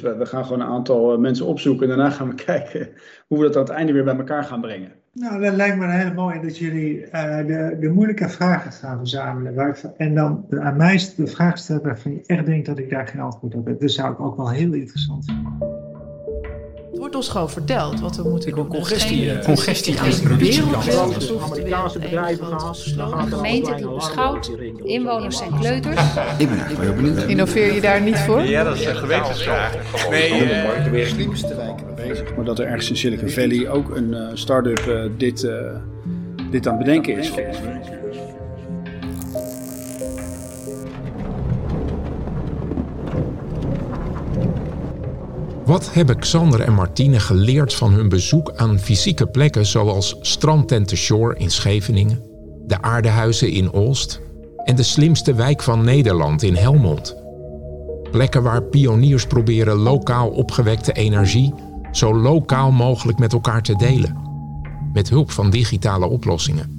Dus we, we gaan gewoon een aantal eh, mensen opzoeken en daarna gaan we kijken hoe we dat aan het einde weer bij elkaar gaan brengen. Nou, dat lijkt me heel mooi dat jullie uh, de, de moeilijke vragen gaan verzamelen. En dan aan mij de vraag stellen waarvan je echt denkt dat ik daar geen antwoord op heb. Dat zou ik ook wel heel interessant vinden. Het wordt ons gewoon verteld wat we moeten doen. Congestie, Dus geen- congestie aan de productiekant. Amerikaanse bedrijven gehad. gaat er gemeente die beschouwt, Inwoners zijn kleuters. Ik ben eigenlijk heel benieuwd. Innoveer je daar niet voor? Ja, dat is een gewetensvraag. Nee, eh, slimste wijken bezig. Maar dat er ergens in Silicon Valley ook een eh, start-up eh, dit, eh, dit aan het bedenken is. Wat hebben Xander en Martine geleerd van hun bezoek aan fysieke plekken zoals Strandtent de Shore in Scheveningen, de aardehuizen in Olst en de slimste wijk van Nederland in Helmond? Plekken waar pioniers proberen lokaal opgewekte energie zo lokaal mogelijk met elkaar te delen, met hulp van digitale oplossingen.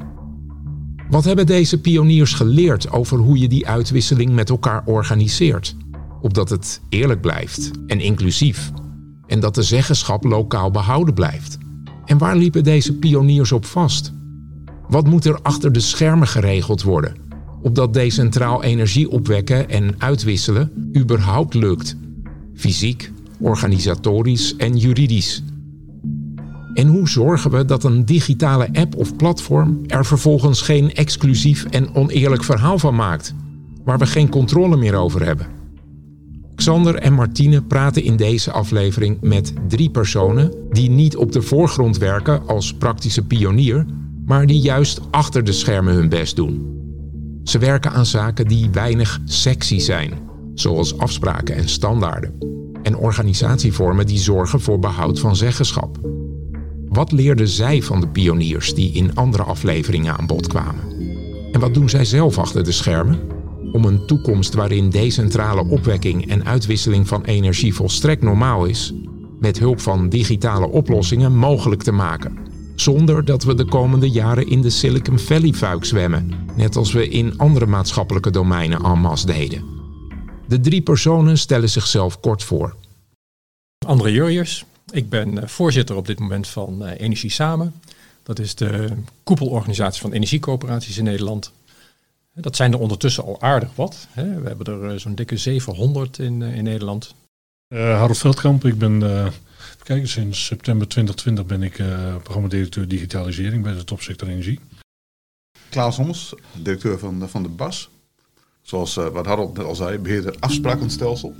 Wat hebben deze pioniers geleerd over hoe je die uitwisseling met elkaar organiseert? Opdat het eerlijk blijft en inclusief. En dat de zeggenschap lokaal behouden blijft. En waar liepen deze pioniers op vast? Wat moet er achter de schermen geregeld worden? Opdat decentraal energie opwekken en uitwisselen überhaupt lukt. Fysiek, organisatorisch en juridisch. En hoe zorgen we dat een digitale app of platform er vervolgens geen exclusief en oneerlijk verhaal van maakt, waar we geen controle meer over hebben? Xander en Martine praten in deze aflevering met drie personen die niet op de voorgrond werken als praktische pionier, maar die juist achter de schermen hun best doen. Ze werken aan zaken die weinig sexy zijn, zoals afspraken en standaarden, en organisatievormen die zorgen voor behoud van zeggenschap. Wat leerden zij van de pioniers die in andere afleveringen aan bod kwamen? En wat doen zij zelf achter de schermen? Om een toekomst waarin decentrale opwekking en uitwisseling van energie volstrekt normaal is, met hulp van digitale oplossingen mogelijk te maken. Zonder dat we de komende jaren in de Silicon Valley fuik zwemmen, net als we in andere maatschappelijke domeinen en masse deden. De drie personen stellen zichzelf kort voor. André Jurjers. Ik ben eh, voorzitter op dit moment van eh, Energie Samen. Dat is de koepelorganisatie van energiecoöperaties in Nederland. Dat zijn er ondertussen al aardig wat. hè. We hebben er eh, zo'n dikke 700 in, eh, in Nederland. Eh Harold Veldkamp, ik ben, eh even kijken, sinds september 2020 ben ik eh programmadirecteur digitalisering bij de topsector energie. Klaas Hommels, directeur van, van de BAS. Zoals eh, wat Harold net al zei, beheerder afsprakenstelsel.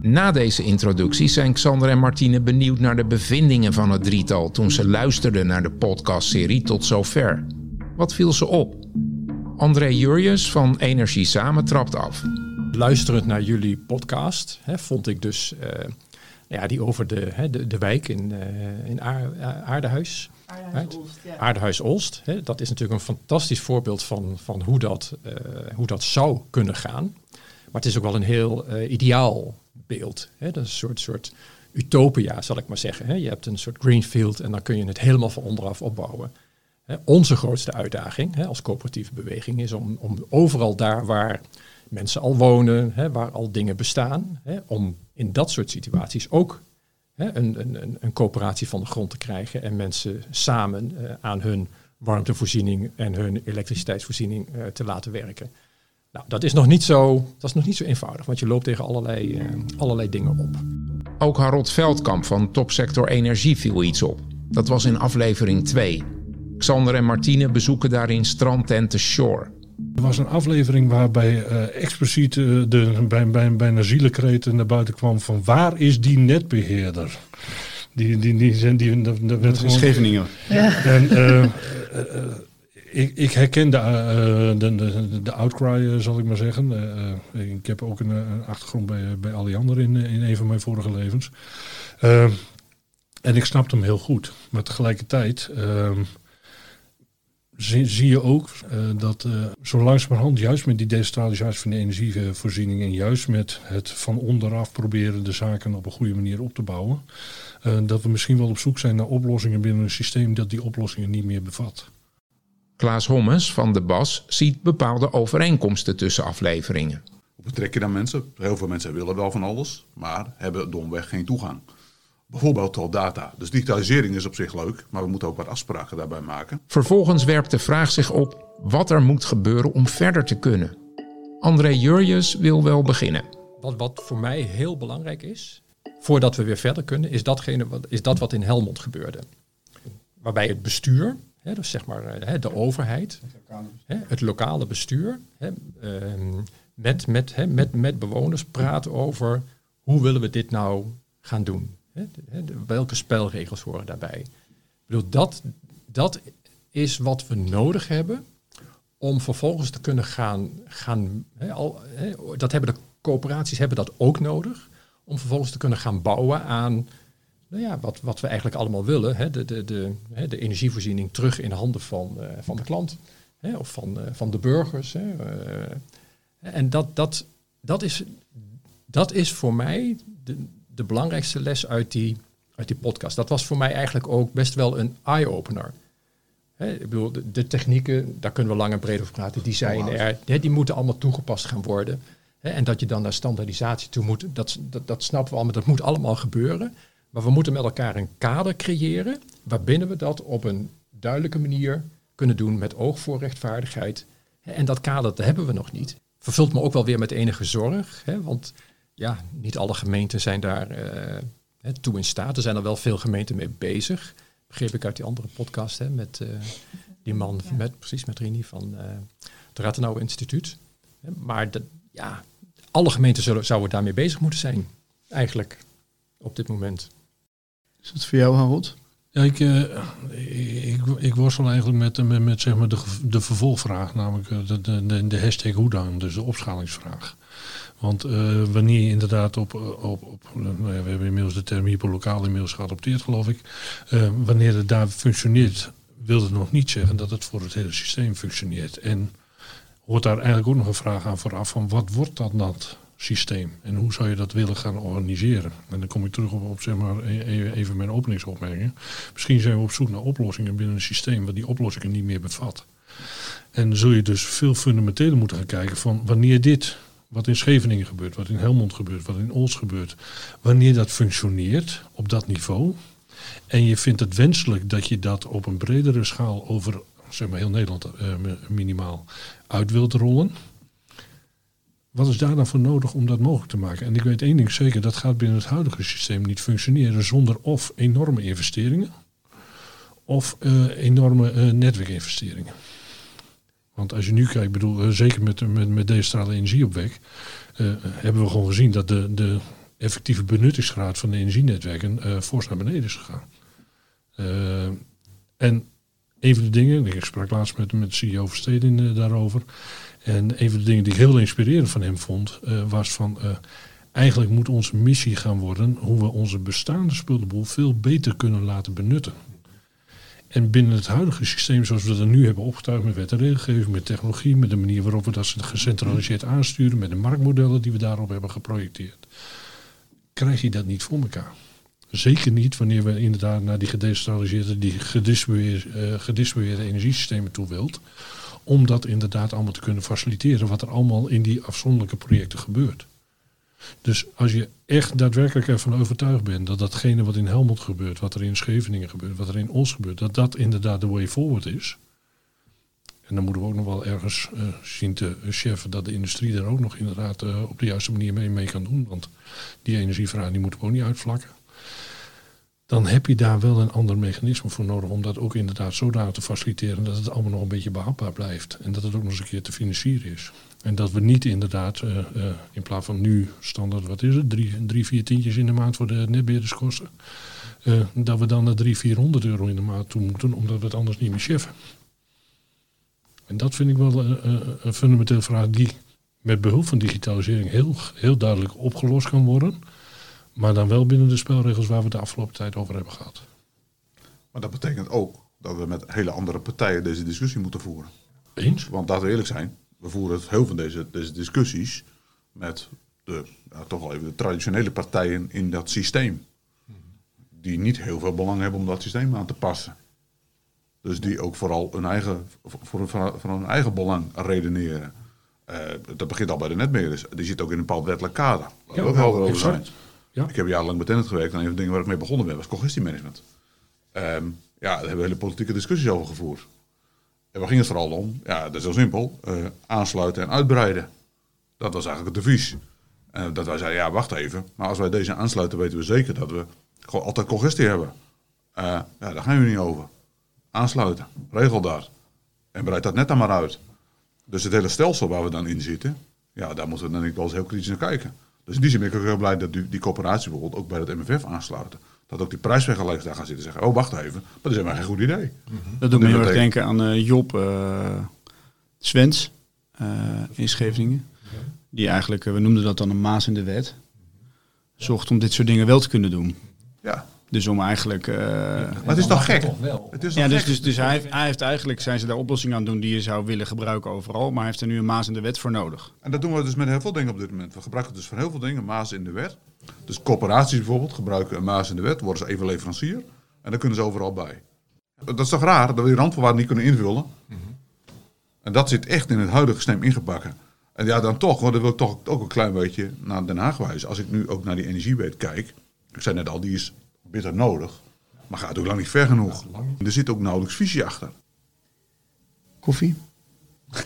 Na deze introductie zijn Xander en Martine benieuwd naar de bevindingen van het drietal toen ze luisterden naar de podcastserie tot zover. Wat viel ze op? André Jurjes van Energie Samen trapt af. Luisterend naar jullie podcast hè, vond ik dus eh, ja, die over de, hè, de, de wijk in, eh, in Aar- Aardehuis. Right? Aardehuis Olst. Hè, dat is natuurlijk een fantastisch voorbeeld van, van hoe, dat, eh, hoe dat zou kunnen gaan. Maar het is ook wel een heel eh, ideaal beeld. Hè. Dat is een soort, soort utopia, zal ik maar zeggen. Hè. Je hebt een soort greenfield en dan kun je het helemaal van onderaf opbouwen. Onze grootste uitdaging als coöperatieve beweging is om, om overal daar waar mensen al wonen, waar al dingen bestaan, om in dat soort situaties ook een, een- een coöperatie van de grond te krijgen en mensen samen eh, aan hun warmtevoorziening en hun elektriciteitsvoorziening eh, te laten werken. Nou, dat is nog niet zo, dat is nog niet zo eenvoudig, want je loopt tegen allerlei, eh, allerlei dingen op. Ook Harold Veldkamp van Topsector Energie viel iets op. Dat was in aflevering 2. Xander en Martine bezoeken daarin strandtent The Shore. Er was een aflevering waarbij eh, expliciet eh, de, bij, bij, bijna zielenkreet naar buiten kwam van waar is die netbeheerder? Die, die, die, zijn die, dat, dat werd gewoon- Scheveningen. En eh, ik, ik herken de, de, de, de outcry, zal ik maar zeggen. Ik heb ook een, een achtergrond bij, bij Alliander in, in een van mijn vorige levens. En ik snapte hem heel goed. Maar tegelijkertijd eh, zie, zie je ook eh, dat eh, zo langzamerhand, juist met die decentralisatie van de energievoorziening en juist met het van onderaf proberen de zaken op een goede manier op te bouwen, eh, dat we misschien wel op zoek zijn naar oplossingen binnen een systeem dat die oplossingen niet meer bevat. Klaas Hommes van de BAS ziet bepaalde overeenkomsten tussen afleveringen. Hoe betrek je dan mensen? Heel veel mensen willen wel van alles, maar hebben domweg geen toegang. Bijvoorbeeld tot data. Dus digitalisering is op zich leuk, maar we moeten ook wat afspraken daarbij maken. Vervolgens werpt de vraag zich op wat er moet gebeuren om verder te kunnen. André Jurjes wil wel beginnen. Wat, wat voor mij heel belangrijk is, voordat we weer verder kunnen, is, datgene wat, is dat wat in Helmond gebeurde. Waarbij het bestuur, hè, dus zeg maar hè, de overheid, hè, het lokale bestuur, hè, ehm, met, met, hè, met, met bewoners praat over hoe willen we dit nou gaan doen. Welke spelregels horen daarbij. Ik bedoel, dat, dat is wat we nodig hebben om vervolgens te kunnen gaan, gaan al, dat hebben de coöperaties hebben dat ook nodig, om vervolgens te kunnen gaan bouwen aan nou ja, wat, wat we eigenlijk allemaal willen, de, de, de, de energievoorziening terug in handen van, eh, van de klant of van, eh, van de burgers. Eh. en dat, dat, dat, is, dat is voor mij de, de belangrijkste les uit die, uit die podcast. Dat was voor mij eigenlijk ook best wel een eye-opener. Ik bedoel, de, de technieken, daar kunnen we lang en breed over praten, die zijn er, die moeten allemaal toegepast gaan worden. En dat je dan naar standaardisatie toe moet, dat, dat, dat snappen we allemaal, dat moet allemaal gebeuren. Maar we moeten met elkaar een kader creëren waarbinnen we dat op een duidelijke manier kunnen doen met oog voor rechtvaardigheid. En dat kader dat hebben we nog niet. Vervult me ook wel weer met enige zorg, hè, want ja, niet alle gemeenten zijn daar eh, hè, toe in staat. Er zijn er wel veel gemeenten mee bezig. Begreep ik uit die andere podcast hè, met eh, die man, met, precies met Rini van eh het Rathenau Instituut. Hè, Maar dat, ja, alle gemeenten zullen, zouden daarmee bezig moeten zijn, eigenlijk, op dit moment. Is het voor jou, Harold? Ja, ik, ik, ik worstel eigenlijk met, met, met zeg maar de, de vervolgvraag, namelijk de, de, de, de hashtag hoe dan, dus de opschalingsvraag. Want eh, wanneer je inderdaad op, eh, op, op eh, nou ja, we hebben inmiddels de term hyperlokaal inmiddels geadopteerd geloof ik, wanneer het daar functioneert, wil het nog niet zeggen dat het voor het hele systeem functioneert. En hoort daar eigenlijk ook nog een vraag aan vooraf van wat wordt dan dat systeem en hoe zou je dat willen gaan organiseren? En dan kom ik terug op, zeg maar, e- e- even mijn openingsopmerking. Misschien zijn we op zoek naar oplossingen binnen een systeem wat die oplossingen niet meer bevat. En zul je dus veel fundamenteler moeten gaan kijken van wanneer dit, wat in Scheveningen gebeurt, wat in Helmond gebeurt, wat in Ols gebeurt, wanneer dat functioneert op dat niveau. En je vindt het wenselijk dat je dat op een bredere schaal over zeg maar heel Nederland eh, minimaal uit wilt rollen. Wat is daar dan voor nodig om dat mogelijk te maken? En ik weet één ding zeker, dat gaat binnen het huidige systeem niet functioneren zonder of enorme investeringen of eh, enorme eh, netwerkinvesteringen. Want als je nu kijkt, bedoel, eh, zeker met, met, met decentrale energieopwek, eh, hebben we gewoon gezien dat de, de effectieve benuttingsgraad van de energienetwerken eh fors naar beneden is gegaan. En een van de dingen, ik sprak laatst met, met CEO Versteden uh, daarover. En een van de dingen die ik heel inspirerend van hem vond, uh, was van uh, eigenlijk moet onze missie gaan worden hoe we onze bestaande spullenboel veel beter kunnen laten benutten. En binnen het huidige systeem zoals we dat nu hebben opgetuigd met wet en regelgeving, met technologie, met de manier waarop we dat gecentraliseerd aansturen, met de marktmodellen die we daarop hebben geprojecteerd, krijg je dat niet voor elkaar. Zeker niet wanneer we inderdaad naar die gedecentraliseerde, die gedistribueerde, gedistribueerde energiesystemen toe wilt. Om dat inderdaad allemaal te kunnen faciliteren wat er allemaal in die afzonderlijke projecten gebeurt. Dus als je echt daadwerkelijk ervan overtuigd bent dat datgene wat in Helmond gebeurt, wat er in Scheveningen gebeurt, wat er in Os gebeurt, dat dat inderdaad de way forward is. En dan moeten we ook nog wel ergens uh, zien te cheffen dat de industrie daar ook nog inderdaad uh, op de juiste manier mee, mee kan doen. Want die energievraag die moeten we ook niet uitvlakken dan heb je daar wel een ander mechanisme voor nodig om dat ook inderdaad zodanig te faciliteren dat het allemaal nog een beetje behapbaar blijft. En dat het ook nog eens een keer te financieren is. En dat we niet inderdaad, uh, uh, in plaats van nu standaard, wat is het, drie, drie vier tientjes in de maand voor de netbeheerderskosten, uh, dat we dan naar drie, vierhonderd euro in de maand toe moeten, omdat we het anders niet meer cheffen. En dat vind ik wel een fundamentele vraag die met behulp van digitalisering heel, heel duidelijk opgelost kan worden. Maar dan wel binnen de spelregels waar we de afgelopen tijd over hebben gehad. Maar dat betekent ook dat we met hele andere partijen deze discussie moeten voeren. Eens? Want laten we eerlijk zijn, we voeren heel veel van deze, deze discussies met de, ja, toch wel even de traditionele partijen in dat systeem. Die niet heel veel belang hebben om dat systeem aan te passen. Dus die ook vooral hun eigen, voor, voor, voor hun eigen belang redeneren. Eh, dat begint al bij de netbeheerders. Die zit ook in een bepaald wettelijk kader. Daar Ja, ook helder over zijn. Ja. Ik heb jarenlang met tennet gewerkt en een van de dingen waar ik mee begonnen ben was congestiemanagement. Ehm ja, daar hebben we hele politieke discussies over gevoerd. En waar ging het vooral om? Ja, dat is heel simpel. Eh, aansluiten en uitbreiden. Dat was eigenlijk het devies. Dat wij zeiden, ja, wacht even. Maar als wij deze aansluiten, weten we zeker dat we gewoon altijd congestie hebben. Eh, ja, daar gaan we niet over. Aansluiten, regel dat. En breid dat net dan maar uit. Dus het hele stelsel waar we dan in zitten, ja, daar moeten we dan ik wel eens heel kritisch naar kijken. Dus in die zin ben ik ook heel blij dat die, die coöperatie bijvoorbeeld ook bij het MFF aansluiten. Dat ook die prijsvergelijkers daar gaan zitten en zeggen, oh wacht even, maar dat is helemaal geen goed idee. Dat doet me heel erg denken aan eh, Job eh Swens eh, in Scheveningen. Die eigenlijk, we noemden dat dan een maas in de wet. Zocht om dit soort dingen wel te kunnen doen. Ja, Dus om eigenlijk... eh, maar het is toch gek? Het is toch ja, dus, dus, dus hij, heeft, hij heeft eigenlijk, zijn ze daar oplossingen aan het doen die je zou willen gebruiken overal. Maar hij heeft er nu een maas in de wet voor nodig. En dat doen we dus met heel veel dingen op dit moment. We gebruiken dus voor heel veel dingen maas in de wet. Dus corporaties bijvoorbeeld gebruiken een maas in de wet, worden ze even leverancier. En dan kunnen ze overal bij. Dat is toch raar dat we die randvoorwaarden niet kunnen invullen? En dat zit echt in het huidige systeem ingebakken. En ja, dan toch, want dan wil ik toch ook een klein beetje naar Den Haag wijzen. Als ik nu ook naar die energiewet kijk. Ik zei net al, die is bitter nodig. Maar gaat ook lang niet ver genoeg. Er zit ook nauwelijks visie achter. Koffie?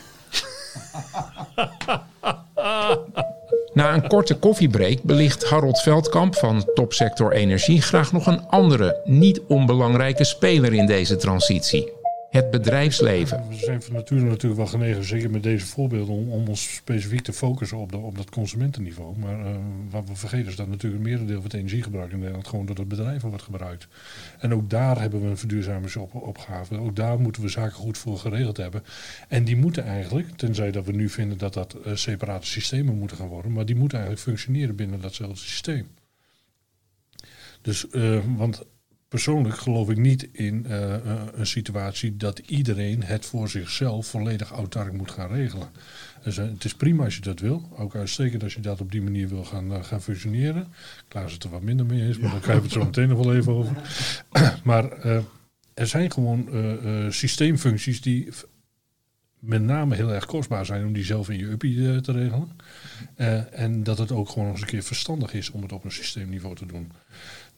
Na een korte koffiebreak belicht Harold Veldkamp van Topsector Energie graag nog een andere, niet onbelangrijke speler in deze transitie: het bedrijfsleven. We zijn van nature natuurlijk wel genegen, zeker met deze voorbeelden, om, ons specifiek te focussen op, de, op dat consumentenniveau. Maar eh, wat we vergeten is dat natuurlijk een merendeel van het energiegebruik in Nederland gewoon door het bedrijven wordt gebruikt. En ook daar hebben we een verduurzamingsopgave. Ook daar moeten we zaken goed voor geregeld hebben. En die moeten eigenlijk, tenzij dat we nu vinden dat dat eh, separate systemen moeten gaan worden, maar die moeten eigenlijk functioneren binnen datzelfde systeem. Dus, eh, want persoonlijk geloof ik niet in eh, eh, een situatie dat iedereen het voor zichzelf volledig autark moet gaan regelen. Dus, eh, het is prima als je dat wil. Ook uitstekend als je dat op die manier wil gaan, eh, gaan functioneren. Klaas het er wat minder mee eens, maar daar krijgen we het zo meteen nog wel even over. maar er zijn gewoon systeemfuncties die met name heel erg kostbaar zijn om die zelf in je uppie te regelen. En dat het ook gewoon nog eens een keer verstandig is om het op een systeemniveau te doen.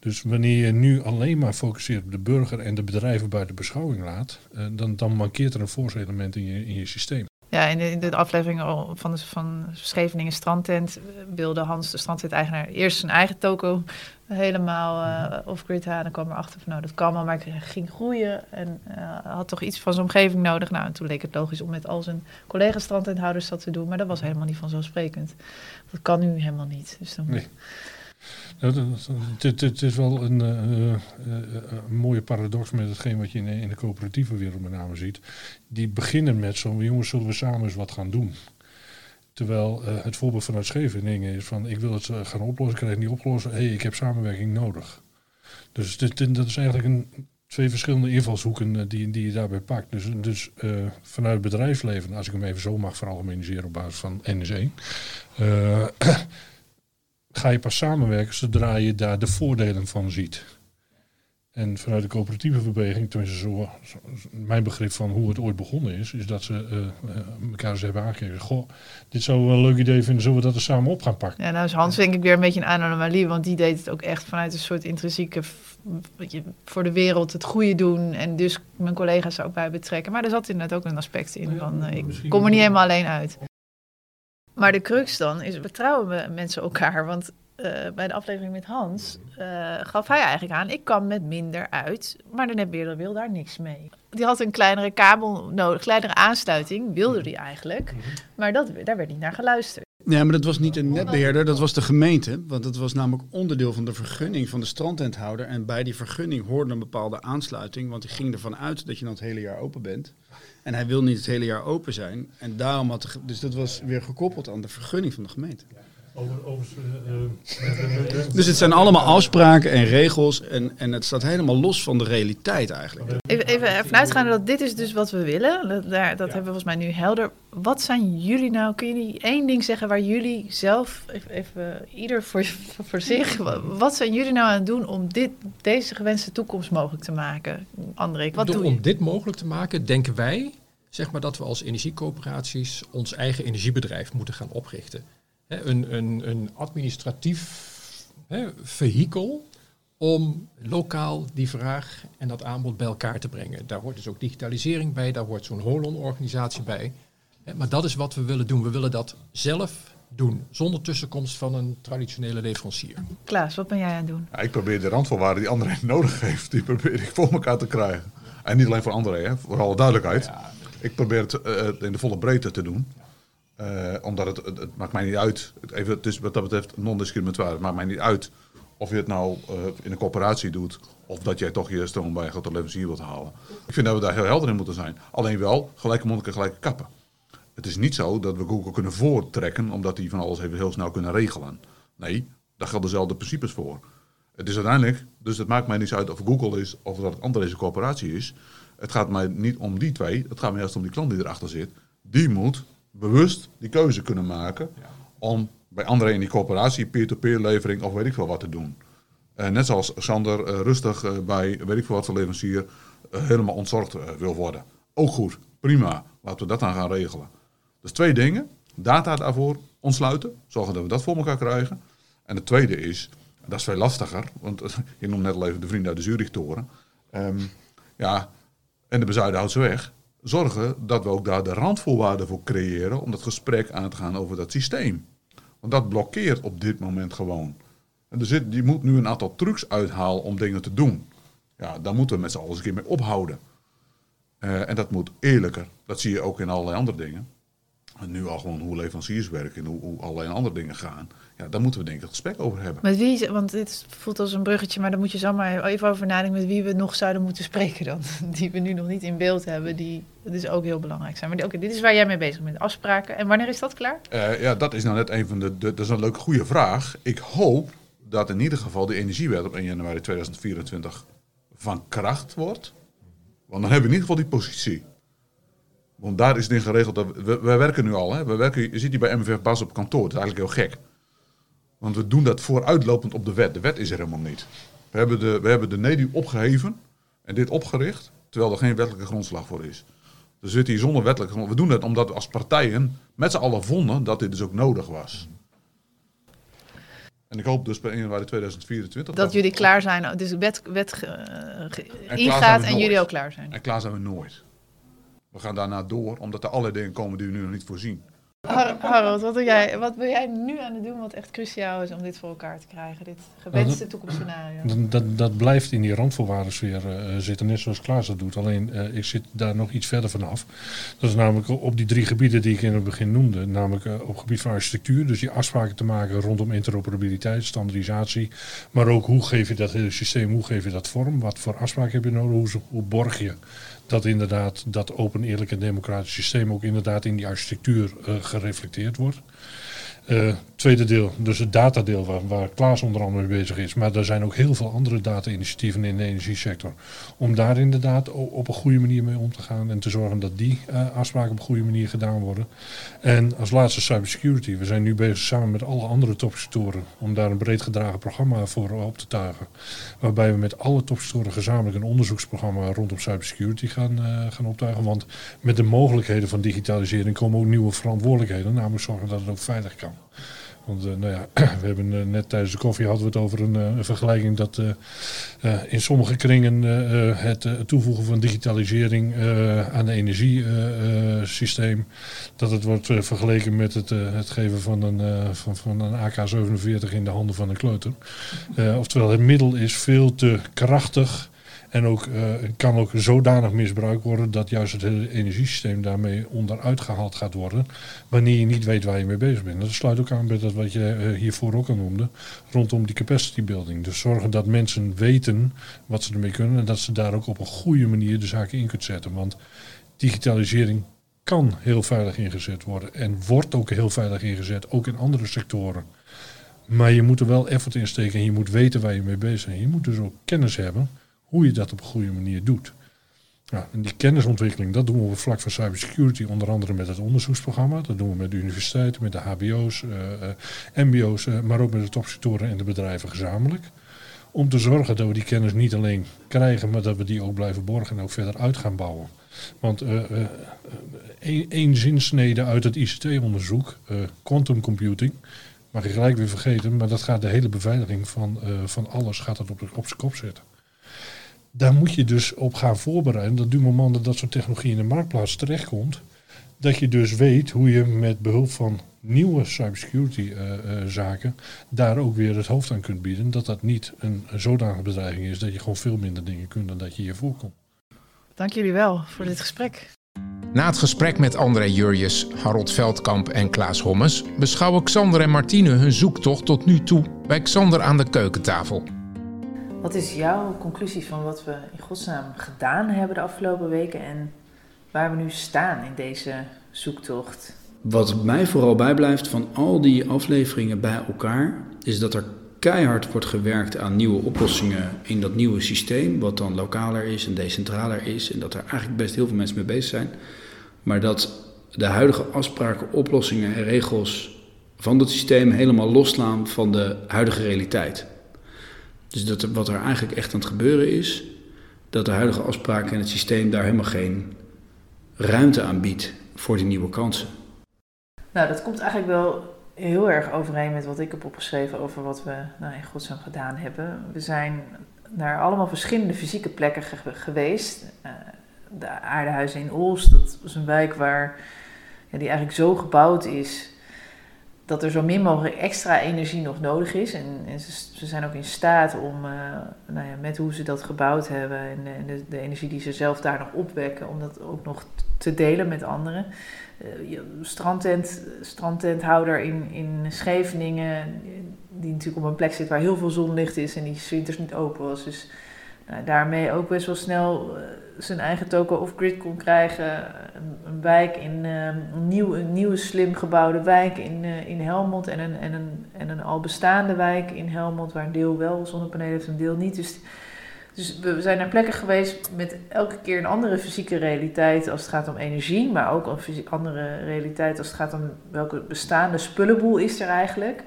Dus wanneer je nu alleen maar focuseert op de burger en de bedrijven buiten beschouwing laat, eh, dan, dan mankeert er een force element in je, in je systeem. Ja, in de, in de aflevering van, de, van Scheveningen Strandtent eh, wilde Hans, de strandtent-eigenaar, eerst zijn eigen toko helemaal eh, off-grid halen. Dan kwam erachter van, nou, dat kan wel, maar ik ging groeien en had toch iets van zijn omgeving nodig. Nou, en toen leek het logisch om met al zijn collega-strandtenthouders dat te doen, maar dat was helemaal niet vanzelfsprekend. Dat kan nu helemaal niet. Dus dan, Nee. Nou, Het is wel een, eh, eh, eh, een mooie paradox met hetgeen wat je in, in de coöperatieve wereld met name ziet. Die beginnen met zo'n jongens, zullen we samen eens wat gaan doen. Terwijl het voorbeeld vanuit Scheveningen is van ik wil het gaan oplossen, ik krijg het niet opgelost. Hé, hey, ik heb samenwerking nodig. Dus dit, dat is eigenlijk een, twee verschillende invalshoeken die, die je daarbij pakt. Dus, dus vanuit het bedrijfsleven, als ik hem even zo mag veralgemeniseren op basis van NSE. eh, ga je pas samenwerken zodra je daar de voordelen van ziet. En vanuit de coöperatieve beweging, tenminste zo, zo- mijn begrip van hoe het ooit begonnen is, is dat ze eh, eh, elkaar eens hebben aangekeken. Goh, dit zou wel een leuk idee vinden, zullen we dat er samen op gaan pakken? Ja, nou is Hans denk ik weer een beetje een anomalie, want die deed het ook echt vanuit een soort intrinsieke je, voor de wereld het goede doen en dus mijn collega's er ook bij betrekken. Maar er zat inderdaad ook een aspect in van eh, ik kom er niet helemaal alleen uit. Maar de crux dan is, betrouwen we mensen elkaar? Want eh, bij de aflevering met Hans eh, gaf hij eigenlijk aan, ik kan met minder uit, maar de netbeheerder wil daar niks mee. Die had een kleinere kabel nodig, kleinere aansluiting, wilde die eigenlijk, maar dat, daar werd niet naar geluisterd. Ja, maar dat was niet een netbeheerder, dat was de gemeente. Want dat was namelijk onderdeel van de vergunning van de strandtenthouder. En bij die vergunning hoorde een bepaalde aansluiting. Want die ging ervan uit dat je dan het hele jaar open bent. En hij wil niet het hele jaar open zijn. En daarom had dus dat was weer gekoppeld aan de vergunning van de gemeente. Over, over, Dus het zijn allemaal afspraken en regels. En, en het staat helemaal los van de realiteit eigenlijk. Even, even ervan uitgaande dat dit is dus wat we willen. Dat, daar, dat hebben we volgens mij nu helder. Wat zijn jullie nou? Kun je niet één ding zeggen waar jullie zelf, even, even ieder voor, voor zich, wa- wat zijn jullie nou aan het doen om dit, deze gewenste toekomst mogelijk te maken? André, wat Door- doe je? Om dit mogelijk te maken, denken wij zeg maar dat we als energiecoöperaties ons eigen energiebedrijf moeten gaan oprichten. Hè, een, een, een administratief hè, vehikel om lokaal die vraag en dat aanbod bij elkaar te brengen. Daar hoort dus ook digitalisering bij, daar hoort zo'n Holon-organisatie bij. Hè, Maar dat is wat we willen doen. We willen dat zelf doen, zonder tussenkomst van een traditionele leverancier. Klaas, wat ben jij aan het doen? Ja, ik probeer de randvoorwaarden die André nodig heeft, die probeer ik voor elkaar te krijgen. En niet alleen voor André, hè, voor alle duidelijkheid. Ik probeer het eh, in de volle breedte te doen. Eh, omdat het, het, maakt mij niet uit. Even, is wat dat betreft non-discriminatoire. Het maakt mij niet uit of je het nou eh, in een corporatie doet. Of dat jij toch je stroom bij een grote leverancier wilt halen. Ik vind dat we daar heel helder in moeten zijn. Alleen wel gelijke monniken, gelijke kappen. Het is niet zo dat we Google kunnen voortrekken. Omdat die van alles even heel snel kunnen regelen. Nee, daar gelden dezelfde principes voor. Het is uiteindelijk, dus het maakt mij niet uit of Google is of dat het andere een corporatie is. Het gaat mij niet om die twee, het gaat mij juist om die klant die erachter zit. Die moet bewust die keuze kunnen maken om bij André in die corporatie peer-to-peer levering of weet ik veel wat te doen. Eh, net zoals Sander eh, rustig eh, bij weet ik veel wat voor leverancier helemaal ontzorgd wil worden. Ook goed, prima, laten we dat dan gaan regelen. Dus twee dingen, data daarvoor ontsluiten, zorgen dat we dat voor elkaar krijgen. En het tweede is, dat is veel lastiger, want je noemt net al even de vrienden uit de Zurichtoren. Ehm ja, en de bezuiden houdt ze weg. Zorgen dat we ook daar de randvoorwaarden voor creëren om dat gesprek aan te gaan over dat systeem. Want dat blokkeert op dit moment gewoon. En er zit, je moet nu een aantal trucs uithalen om dingen te doen. Ja, daar moeten we met z'n allen eens een keer mee ophouden. Eh, en dat moet eerlijker. Dat zie je ook in allerlei andere dingen. Nu al gewoon hoe leveranciers werken en hoe, hoe allerlei andere dingen gaan. Ja, daar moeten we denk ik het gesprek over hebben. Met wie, want dit voelt als een bruggetje, maar daar moet je zo maar even over nadenken met wie we nog zouden moeten spreken dan. Die we nu nog niet in beeld hebben, die dus ook heel belangrijk zijn. Maar oké, dit is waar jij mee bezig bent, afspraken. En wanneer is dat klaar? Eh, ja, dat is nou net een van de, de. Dat is een leuke, goede vraag. Ik hoop dat in ieder geval de energiewet op 1 januari 2024 van kracht wordt. Want dan hebben we in ieder geval die positie. Want daar is het in geregeld. Dat we, we werken nu al. Hè? We werken, je zit hier bij MVF Bas op kantoor. Dat is eigenlijk heel gek. Want we doen dat vooruitlopend op de wet. De wet is er helemaal niet. We hebben de, we hebben de NEDU opgeheven en dit opgericht, terwijl er geen wettelijke grondslag voor is. We zitten hier zonder wettelijke. We doen dat omdat we als partijen met z'n allen vonden dat dit dus ook nodig was. En ik hoop dus bij 1 januari 2024 Dat jullie klaar zijn, dus wet, wet ingaat en jullie ook klaar zijn. En klaar zijn we nooit. We gaan daarna door, omdat er allerlei dingen komen die we nu nog niet voorzien. Har- Harold, wat, doe jij, wat ben jij nu aan het doen wat echt cruciaal is om dit voor elkaar te krijgen? Dit gewenste toekomstscenario. Dat, dat, dat blijft in die randvoorwaardensfeer eh, zitten, net zoals Klaas dat doet. Alleen eh, ik zit daar nog iets verder vanaf. Dat is namelijk op die drie gebieden die ik in het begin noemde. Namelijk eh, op het gebied van architectuur. Dus die afspraken te maken rondom interoperabiliteit, standaardisatie. Maar ook hoe geef je dat hele systeem, hoe geef je dat vorm? Wat voor afspraken heb je nodig? Hoe, hoe borg je dat inderdaad dat open, eerlijk en democratisch systeem ook inderdaad in die architectuur eh, gereflecteerd wordt? Eh, tweede deel, dus het datadeel waar, waar Klaas onder andere mee bezig is. Maar er zijn ook heel veel andere data-initiatieven in de energiesector. Om daar inderdaad op een goede manier mee om te gaan en te zorgen dat die eh, afspraken op een goede manier gedaan worden. En als laatste cybersecurity. We zijn nu bezig samen met alle andere topsectoren om daar een breed gedragen programma voor op te tuigen. Waarbij we met alle topsectoren gezamenlijk een onderzoeksprogramma rondom cybersecurity gaan, eh, gaan optuigen. Want met de mogelijkheden van digitalisering komen ook nieuwe verantwoordelijkheden. Namelijk zorgen dat het ook veilig kan. Want eh, nou ja, we hebben eh, net tijdens de koffie hadden we het over een, eh, vergelijking dat in sommige kringen het toevoegen van digitalisering aan het energiesysteem, dat het wordt vergeleken met het, het geven van een, van, van een AK-47 in de handen van een kleuter. Oftewel, het middel is veel te krachtig. En ook, eh, kan ook zodanig misbruikt worden dat juist het hele energiesysteem daarmee onderuit gehaald gaat worden. Wanneer je niet weet waar je mee bezig bent. Dat sluit ook aan bij dat wat je eh, hiervoor ook al noemde. Rondom die capacity building. Dus zorgen dat mensen weten wat ze ermee kunnen. En dat ze daar ook op een goede manier de zaken in kunt zetten. Want digitalisering kan heel veilig ingezet worden. En wordt ook heel veilig ingezet. Ook in andere sectoren. Maar je moet er wel effort in steken. En je moet weten waar je mee bezig bent. Je moet dus ook kennis hebben hoe je dat op een goede manier doet. En die kennisontwikkeling, dat doen we op het vlak van cybersecurity, onder andere met het onderzoeksprogramma. Dat doen we met de universiteiten, met de HBO's, eh, eh, MBO's, eh, maar ook met de topsectoren en de bedrijven gezamenlijk. Om te zorgen dat we die kennis niet alleen krijgen, maar dat we die ook blijven borgen en ook verder uit gaan bouwen. Want één zinsnede uit het ICT-onderzoek, quantum computing, mag je gelijk weer vergeten, maar dat gaat de hele beveiliging van, van alles gaat dat op, op zijn kop zetten. Daar moet je dus op gaan voorbereiden dat du moment dat dat soort technologie in de marktplaats terechtkomt, dat je dus weet hoe je met behulp van nieuwe cybersecurity uh, uh, zaken daar ook weer het hoofd aan kunt bieden. Dat dat niet een, een zodanige bedreiging is dat je gewoon veel minder dingen kunt dan dat je hier voorkomt. Dank jullie wel voor dit gesprek. Na het gesprek met André Jurjes, Harold Veldkamp en Klaas Hommes beschouwen Xander en Martine hun zoektocht tot nu toe bij Xander aan de keukentafel. Wat is jouw conclusie van wat we in godsnaam gedaan hebben de afgelopen weken en waar we nu staan in deze zoektocht? Wat mij vooral bijblijft van al die afleveringen bij elkaar, is dat er keihard wordt gewerkt aan nieuwe oplossingen in dat nieuwe systeem, wat dan lokaler is en decentraler is, en dat er eigenlijk best heel veel mensen mee bezig zijn. Maar dat de huidige afspraken, oplossingen en regels van dat systeem helemaal losslaan van de huidige realiteit. Dus dat wat er eigenlijk echt aan het gebeuren is, dat de huidige afspraken en het systeem daar helemaal geen ruimte aan biedt voor die nieuwe kansen. Nou, dat komt eigenlijk wel heel erg overeen met wat ik heb opgeschreven over wat we nou, in godsnaam gedaan hebben. We zijn naar allemaal verschillende fysieke plekken geweest. Uh, de aardehuizen in Oost, dat was een wijk waar ja, die eigenlijk zo gebouwd is dat er zo min mogelijk extra energie nog nodig is. En, en ze, zijn ook in staat om, uh, nou ja, met hoe ze dat gebouwd hebben en, en de, energie die ze zelf daar nog opwekken, om dat ook nog te delen met anderen. Uh, strandtent, strandtenthouder in, in Scheveningen, die natuurlijk op een plek zit waar heel veel zonlicht is en die winters niet open was. Dus nou, daarmee ook best wel snel zijn eigen token off-grid kon krijgen. Een, een wijk in uh, een, nieuw, een nieuwe slim gebouwde wijk in, uh, in Helmond en een, en, een, en een al bestaande wijk in Helmond waar een deel wel zonnepanelen heeft en een deel niet. Dus, dus we zijn naar plekken geweest met elke keer een andere fysieke realiteit als het gaat om energie, maar ook een andere realiteit als het gaat om welke bestaande spullenboel is er eigenlijk.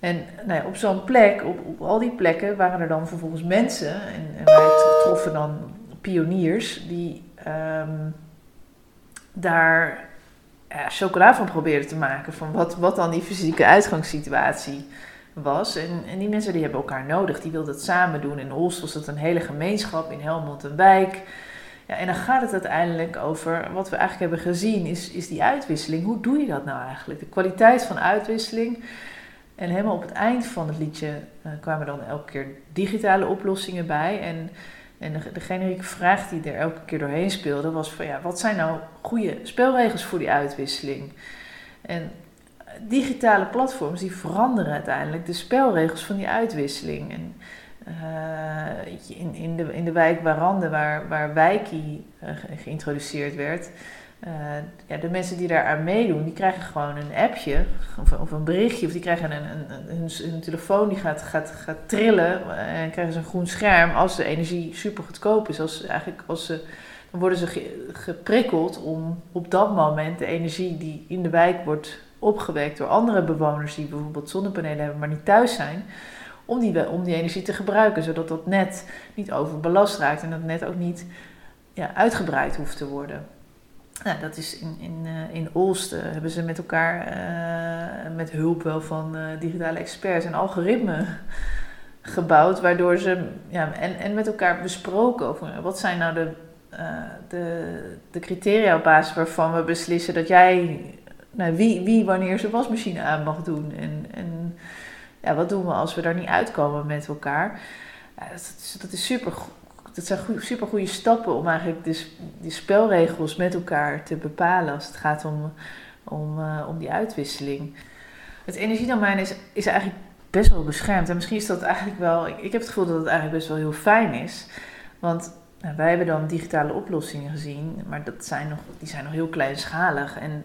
En nou ja, op zo'n plek, op, op al die plekken, waren er dan vervolgens mensen. En, en wij troffen dan pioniers die um, daar ja, chocola van probeerden te maken. Van wat, wat dan die fysieke uitgangssituatie was. En, en die mensen die hebben elkaar nodig. Die wilden het samen doen. In Olst was het een hele gemeenschap. In Helmond een wijk. Ja, en dan gaat het uiteindelijk over wat we eigenlijk hebben gezien, is, is die uitwisseling. Hoe doe je dat nou eigenlijk? De kwaliteit van uitwisseling. En helemaal op het eind van het liedje uh, kwamen dan elke keer digitale oplossingen bij. En, en de, de generieke vraag die er elke keer doorheen speelde was van ja, wat zijn nou goede spelregels voor die uitwisseling? En digitale platforms die veranderen uiteindelijk de spelregels van die uitwisseling. En, uh, in, in, de, in de wijk Warande, waar, waar Wijkie uh, geïntroduceerd werd, uh, ja, de mensen die daar aan meedoen, die krijgen gewoon een appje of, een berichtje. Of die krijgen een, een, hun, telefoon die gaat, gaat, gaat trillen en krijgen ze een groen scherm als de energie super goedkoop is. Als, eigenlijk als ze, dan worden ze geprikkeld om op dat moment de energie die in de wijk wordt opgewekt door andere bewoners die bijvoorbeeld zonnepanelen hebben, maar niet thuis zijn, om die, om die energie te gebruiken, zodat dat net niet overbelast raakt en dat net ook niet ja, uitgebreid hoeft te worden. Nou, dat is in, in, uh, in uh, hebben ze met elkaar, uh, met hulp wel van digitale experts, een algoritme gebouwd, waardoor ze, ja, en, en met elkaar besproken over wat zijn nou de, de, de criteria op basis waarvan we beslissen dat jij, nou, wie, wie wanneer zijn wasmachine aan mag doen. En, en ja, wat doen we als we daar niet uitkomen met elkaar. Dat, is, dat is super dat zijn super goede stappen om eigenlijk dus die spelregels met elkaar te bepalen als het gaat om, om, uh, om die uitwisseling. Het energiedomein is, is eigenlijk best wel beschermd. En misschien is dat eigenlijk wel, ik, ik heb het gevoel dat het eigenlijk best wel heel fijn is. Want nou, wij hebben dan digitale oplossingen gezien, maar dat zijn nog, die zijn nog heel kleinschalig. En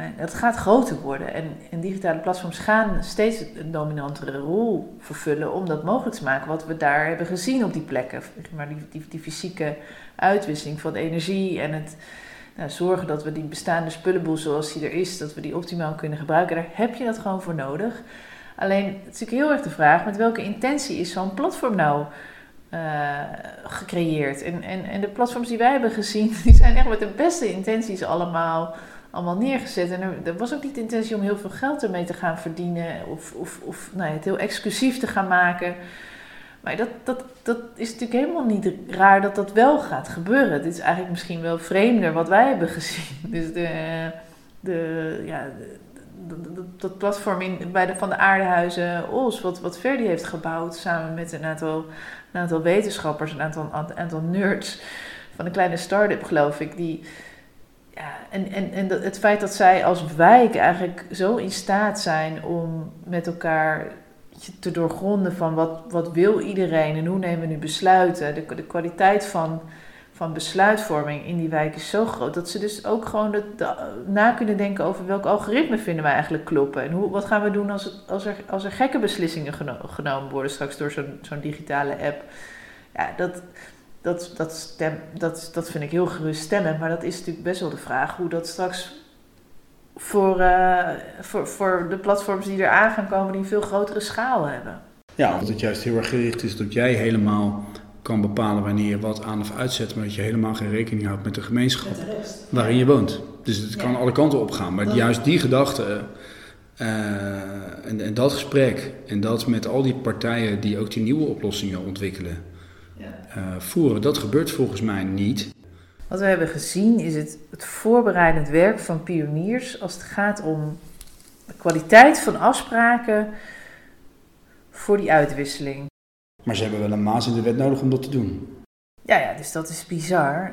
het gaat groter worden en, en, digitale platforms gaan steeds een dominantere rol vervullen om dat mogelijk te maken. Wat we daar hebben gezien op die plekken, maar die, die, die fysieke uitwisseling van energie en het nou, zorgen dat we die bestaande spullenboel zoals die er is, dat we die optimaal kunnen gebruiken, daar heb je dat gewoon voor nodig. Alleen, het is natuurlijk heel erg de vraag, met welke intentie is zo'n platform nou eh, gecreëerd. En, en, en de platforms die wij hebben gezien, die zijn echt met de beste intenties allemaal, allemaal neergezet. En er, was ook niet de intentie om heel veel geld ermee te gaan verdienen of, of, of nou ja, het heel exclusief te gaan maken. Maar dat, dat, dat is natuurlijk helemaal niet raar dat dat wel gaat gebeuren. Dit is eigenlijk misschien wel vreemder wat wij hebben gezien. Dus de, de, ja, dat platform in, bij de, van de aardehuizen Os, wat, wat Verdi heeft gebouwd samen met een aantal, een aantal wetenschappers, een aantal, een aantal nerds van een kleine start-up, geloof ik, die. En en, en het feit dat zij als wijk eigenlijk zo in staat zijn om met elkaar te doorgronden van wat, wat wil iedereen en hoe nemen we nu besluiten. De, de kwaliteit van, van besluitvorming in die wijk is zo groot dat ze dus ook gewoon de, na kunnen denken over welk algoritme vinden wij eigenlijk kloppen. En hoe, wat gaan we doen als, als, er, als er gekke beslissingen genomen worden straks door zo'n zo'n digitale app. Ja, dat, dat, dat, stem, dat, dat vind ik heel geruststellend, maar dat is natuurlijk best wel de vraag hoe dat straks voor, uh, voor, voor de platforms die er aan gaan komen die een veel grotere schaal hebben. Ja, of het juist heel erg gericht is dat jij helemaal kan bepalen wanneer je wat aan of uitzet, maar dat je helemaal geen rekening houdt met de gemeenschap waarin je woont. Dus het kan alle kanten op gaan. Maar juist die gedachte uh, en, en, dat gesprek en dat met al die partijen die ook die nieuwe oplossingen ontwikkelen, uh, voeren, dat gebeurt volgens mij niet. Wat we hebben gezien is het, het voorbereidend werk van pioniers als het gaat om de kwaliteit van afspraken voor die uitwisseling. Maar ze hebben wel een maas in de wet nodig om dat te doen. Ja, ja, dus dat is bizar.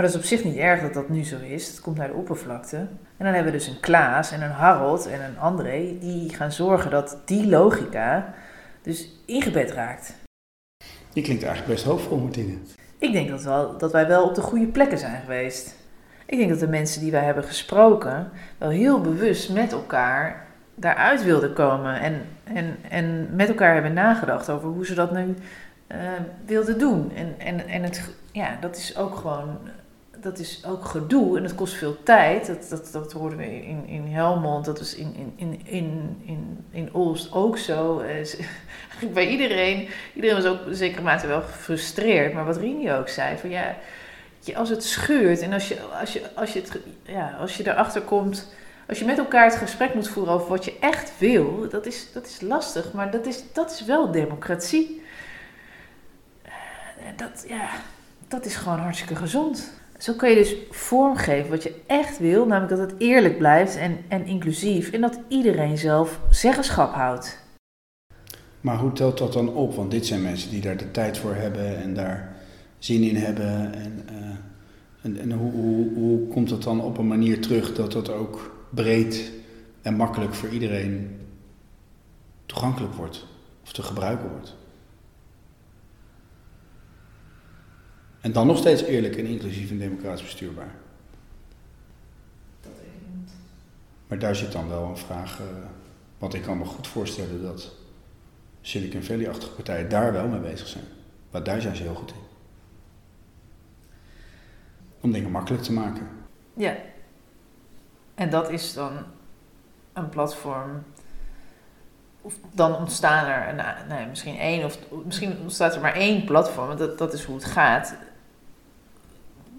Maar dat is op zich niet erg dat dat nu zo is. Het komt naar de oppervlakte. En dan hebben we dus een Klaas en een Harold en een André die gaan zorgen dat die logica dus ingebed raakt. Je klinkt eigenlijk best hoopvol, Martine. Ik denk dat, wel, dat wij wel op de goede plekken zijn geweest. Ik denk dat de mensen die wij hebben gesproken wel heel bewust met elkaar daaruit wilden komen. En, en, en met elkaar hebben nagedacht over hoe ze dat nu uh, wilden doen. En, en, en het, ja, dat is ook gewoon dat is ook gedoe en dat kost veel tijd. Dat, dat, dat hoorden we in, in Helmond, dat is in, in, in, in, in, Olst ook zo. Eh, bij iedereen, iedereen was ook in zekere mate wel gefrustreerd. Maar wat Rini ook zei, van ja, als het scheurt en als je, als je, als je, het, ja, als je erachter komt, als je met elkaar het gesprek moet voeren over wat je echt wil, dat is, dat is lastig, maar dat is, dat is wel democratie. Eh, dat, ja, dat is gewoon hartstikke gezond. Zo kun je dus vormgeven wat je echt wil, namelijk dat het eerlijk blijft en, en inclusief en dat iedereen zelf zeggenschap houdt. Maar hoe telt dat dan op? Want dit zijn mensen die daar de tijd voor hebben en daar zin in hebben. En, uh, en, en hoe, hoe, hoe komt dat dan op een manier terug dat dat ook breed en makkelijk voor iedereen toegankelijk wordt of te gebruiken wordt? En dan nog steeds eerlijk en inclusief en democratisch bestuurbaar. Dat ik niet. Maar daar zit dan wel een vraag, uh, want ik kan me goed voorstellen dat Silicon Valley-achtige partijen daar wel mee bezig zijn. Maar daar zijn ze heel goed in. Om dingen makkelijk te maken. Ja. En dat is dan een platform. Of dan ontstaan er een, nee, misschien één of misschien ontstaat er maar één platform, dat, dat is hoe het gaat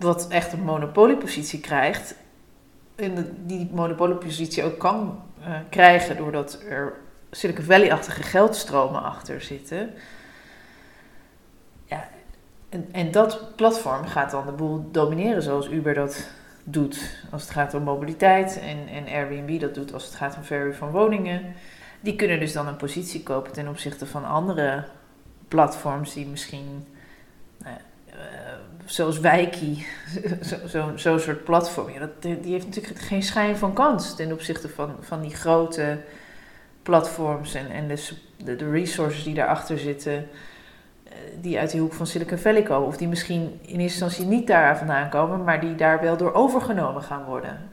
wat echt een monopoliepositie krijgt. En die monopoliepositie ook kan uh, krijgen doordat er Silicon Valley-achtige geldstromen achter zitten. Ja, en, en dat platform gaat dan de boel domineren zoals Uber dat doet als het gaat om mobiliteit en, en Airbnb dat doet als het gaat om verhuur van woningen. Die kunnen dus dan een positie kopen ten opzichte van andere platforms die misschien nou zoals Wijkie, zo'n zo, zo soort platform, dat, die heeft natuurlijk geen schijn van kans ten opzichte van, van die grote platforms en, en de, de, resources die daarachter zitten, eh, die uit de hoek van Silicon Valley komen. Of die misschien in eerste instantie niet daar vandaan komen, maar die daar wel door overgenomen gaan worden.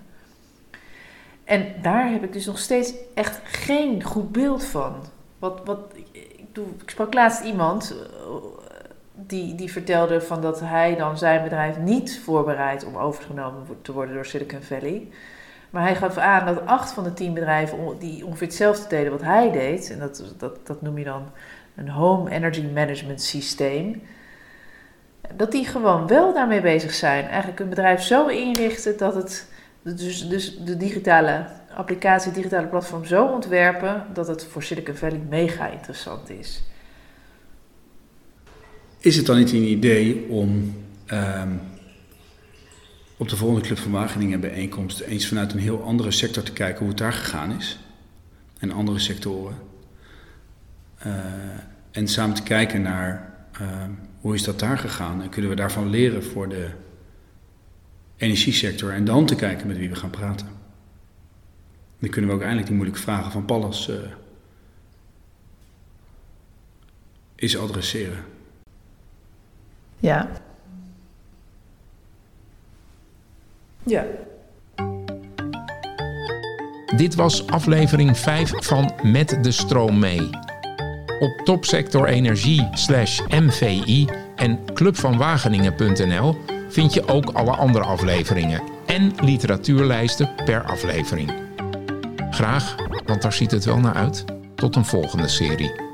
En daar heb ik dus nog steeds echt geen goed beeld van. Wat, wat, ik, doe, ik sprak laatst iemand die, die vertelde van dat hij dan zijn bedrijf niet voorbereidt om overgenomen te worden door Silicon Valley. Maar hij gaf aan dat acht van de tien bedrijven die ongeveer hetzelfde deden wat hij deed, en dat, dat, dat noem je dan een home energy management systeem, dat die gewoon wel daarmee bezig zijn. Eigenlijk een bedrijf zo inrichten dat het, dus, dus de digitale applicatie, digitale platform zo ontwerpen dat het voor Silicon Valley mega interessant is. Is het dan niet een idee om ehm, op de volgende Club van Wageningen bijeenkomst eens vanuit een heel andere sector te kijken hoe het daar gegaan is? En andere sectoren. Uh, en samen te kijken naar ehm, hoe is dat daar gegaan en kunnen we daarvan leren voor de energiesector en dan te kijken met wie we gaan praten. Dan kunnen we ook eindelijk die moeilijke vragen van Pallas uh, eens adresseren. Ja. Ja. Dit was aflevering 5 van Met de Stroom mee. Op topsector energie slash MVI en clubvanwageningen.nl vind je ook alle andere afleveringen en literatuurlijsten per aflevering. Graag, want daar ziet het wel naar uit. Tot een volgende serie.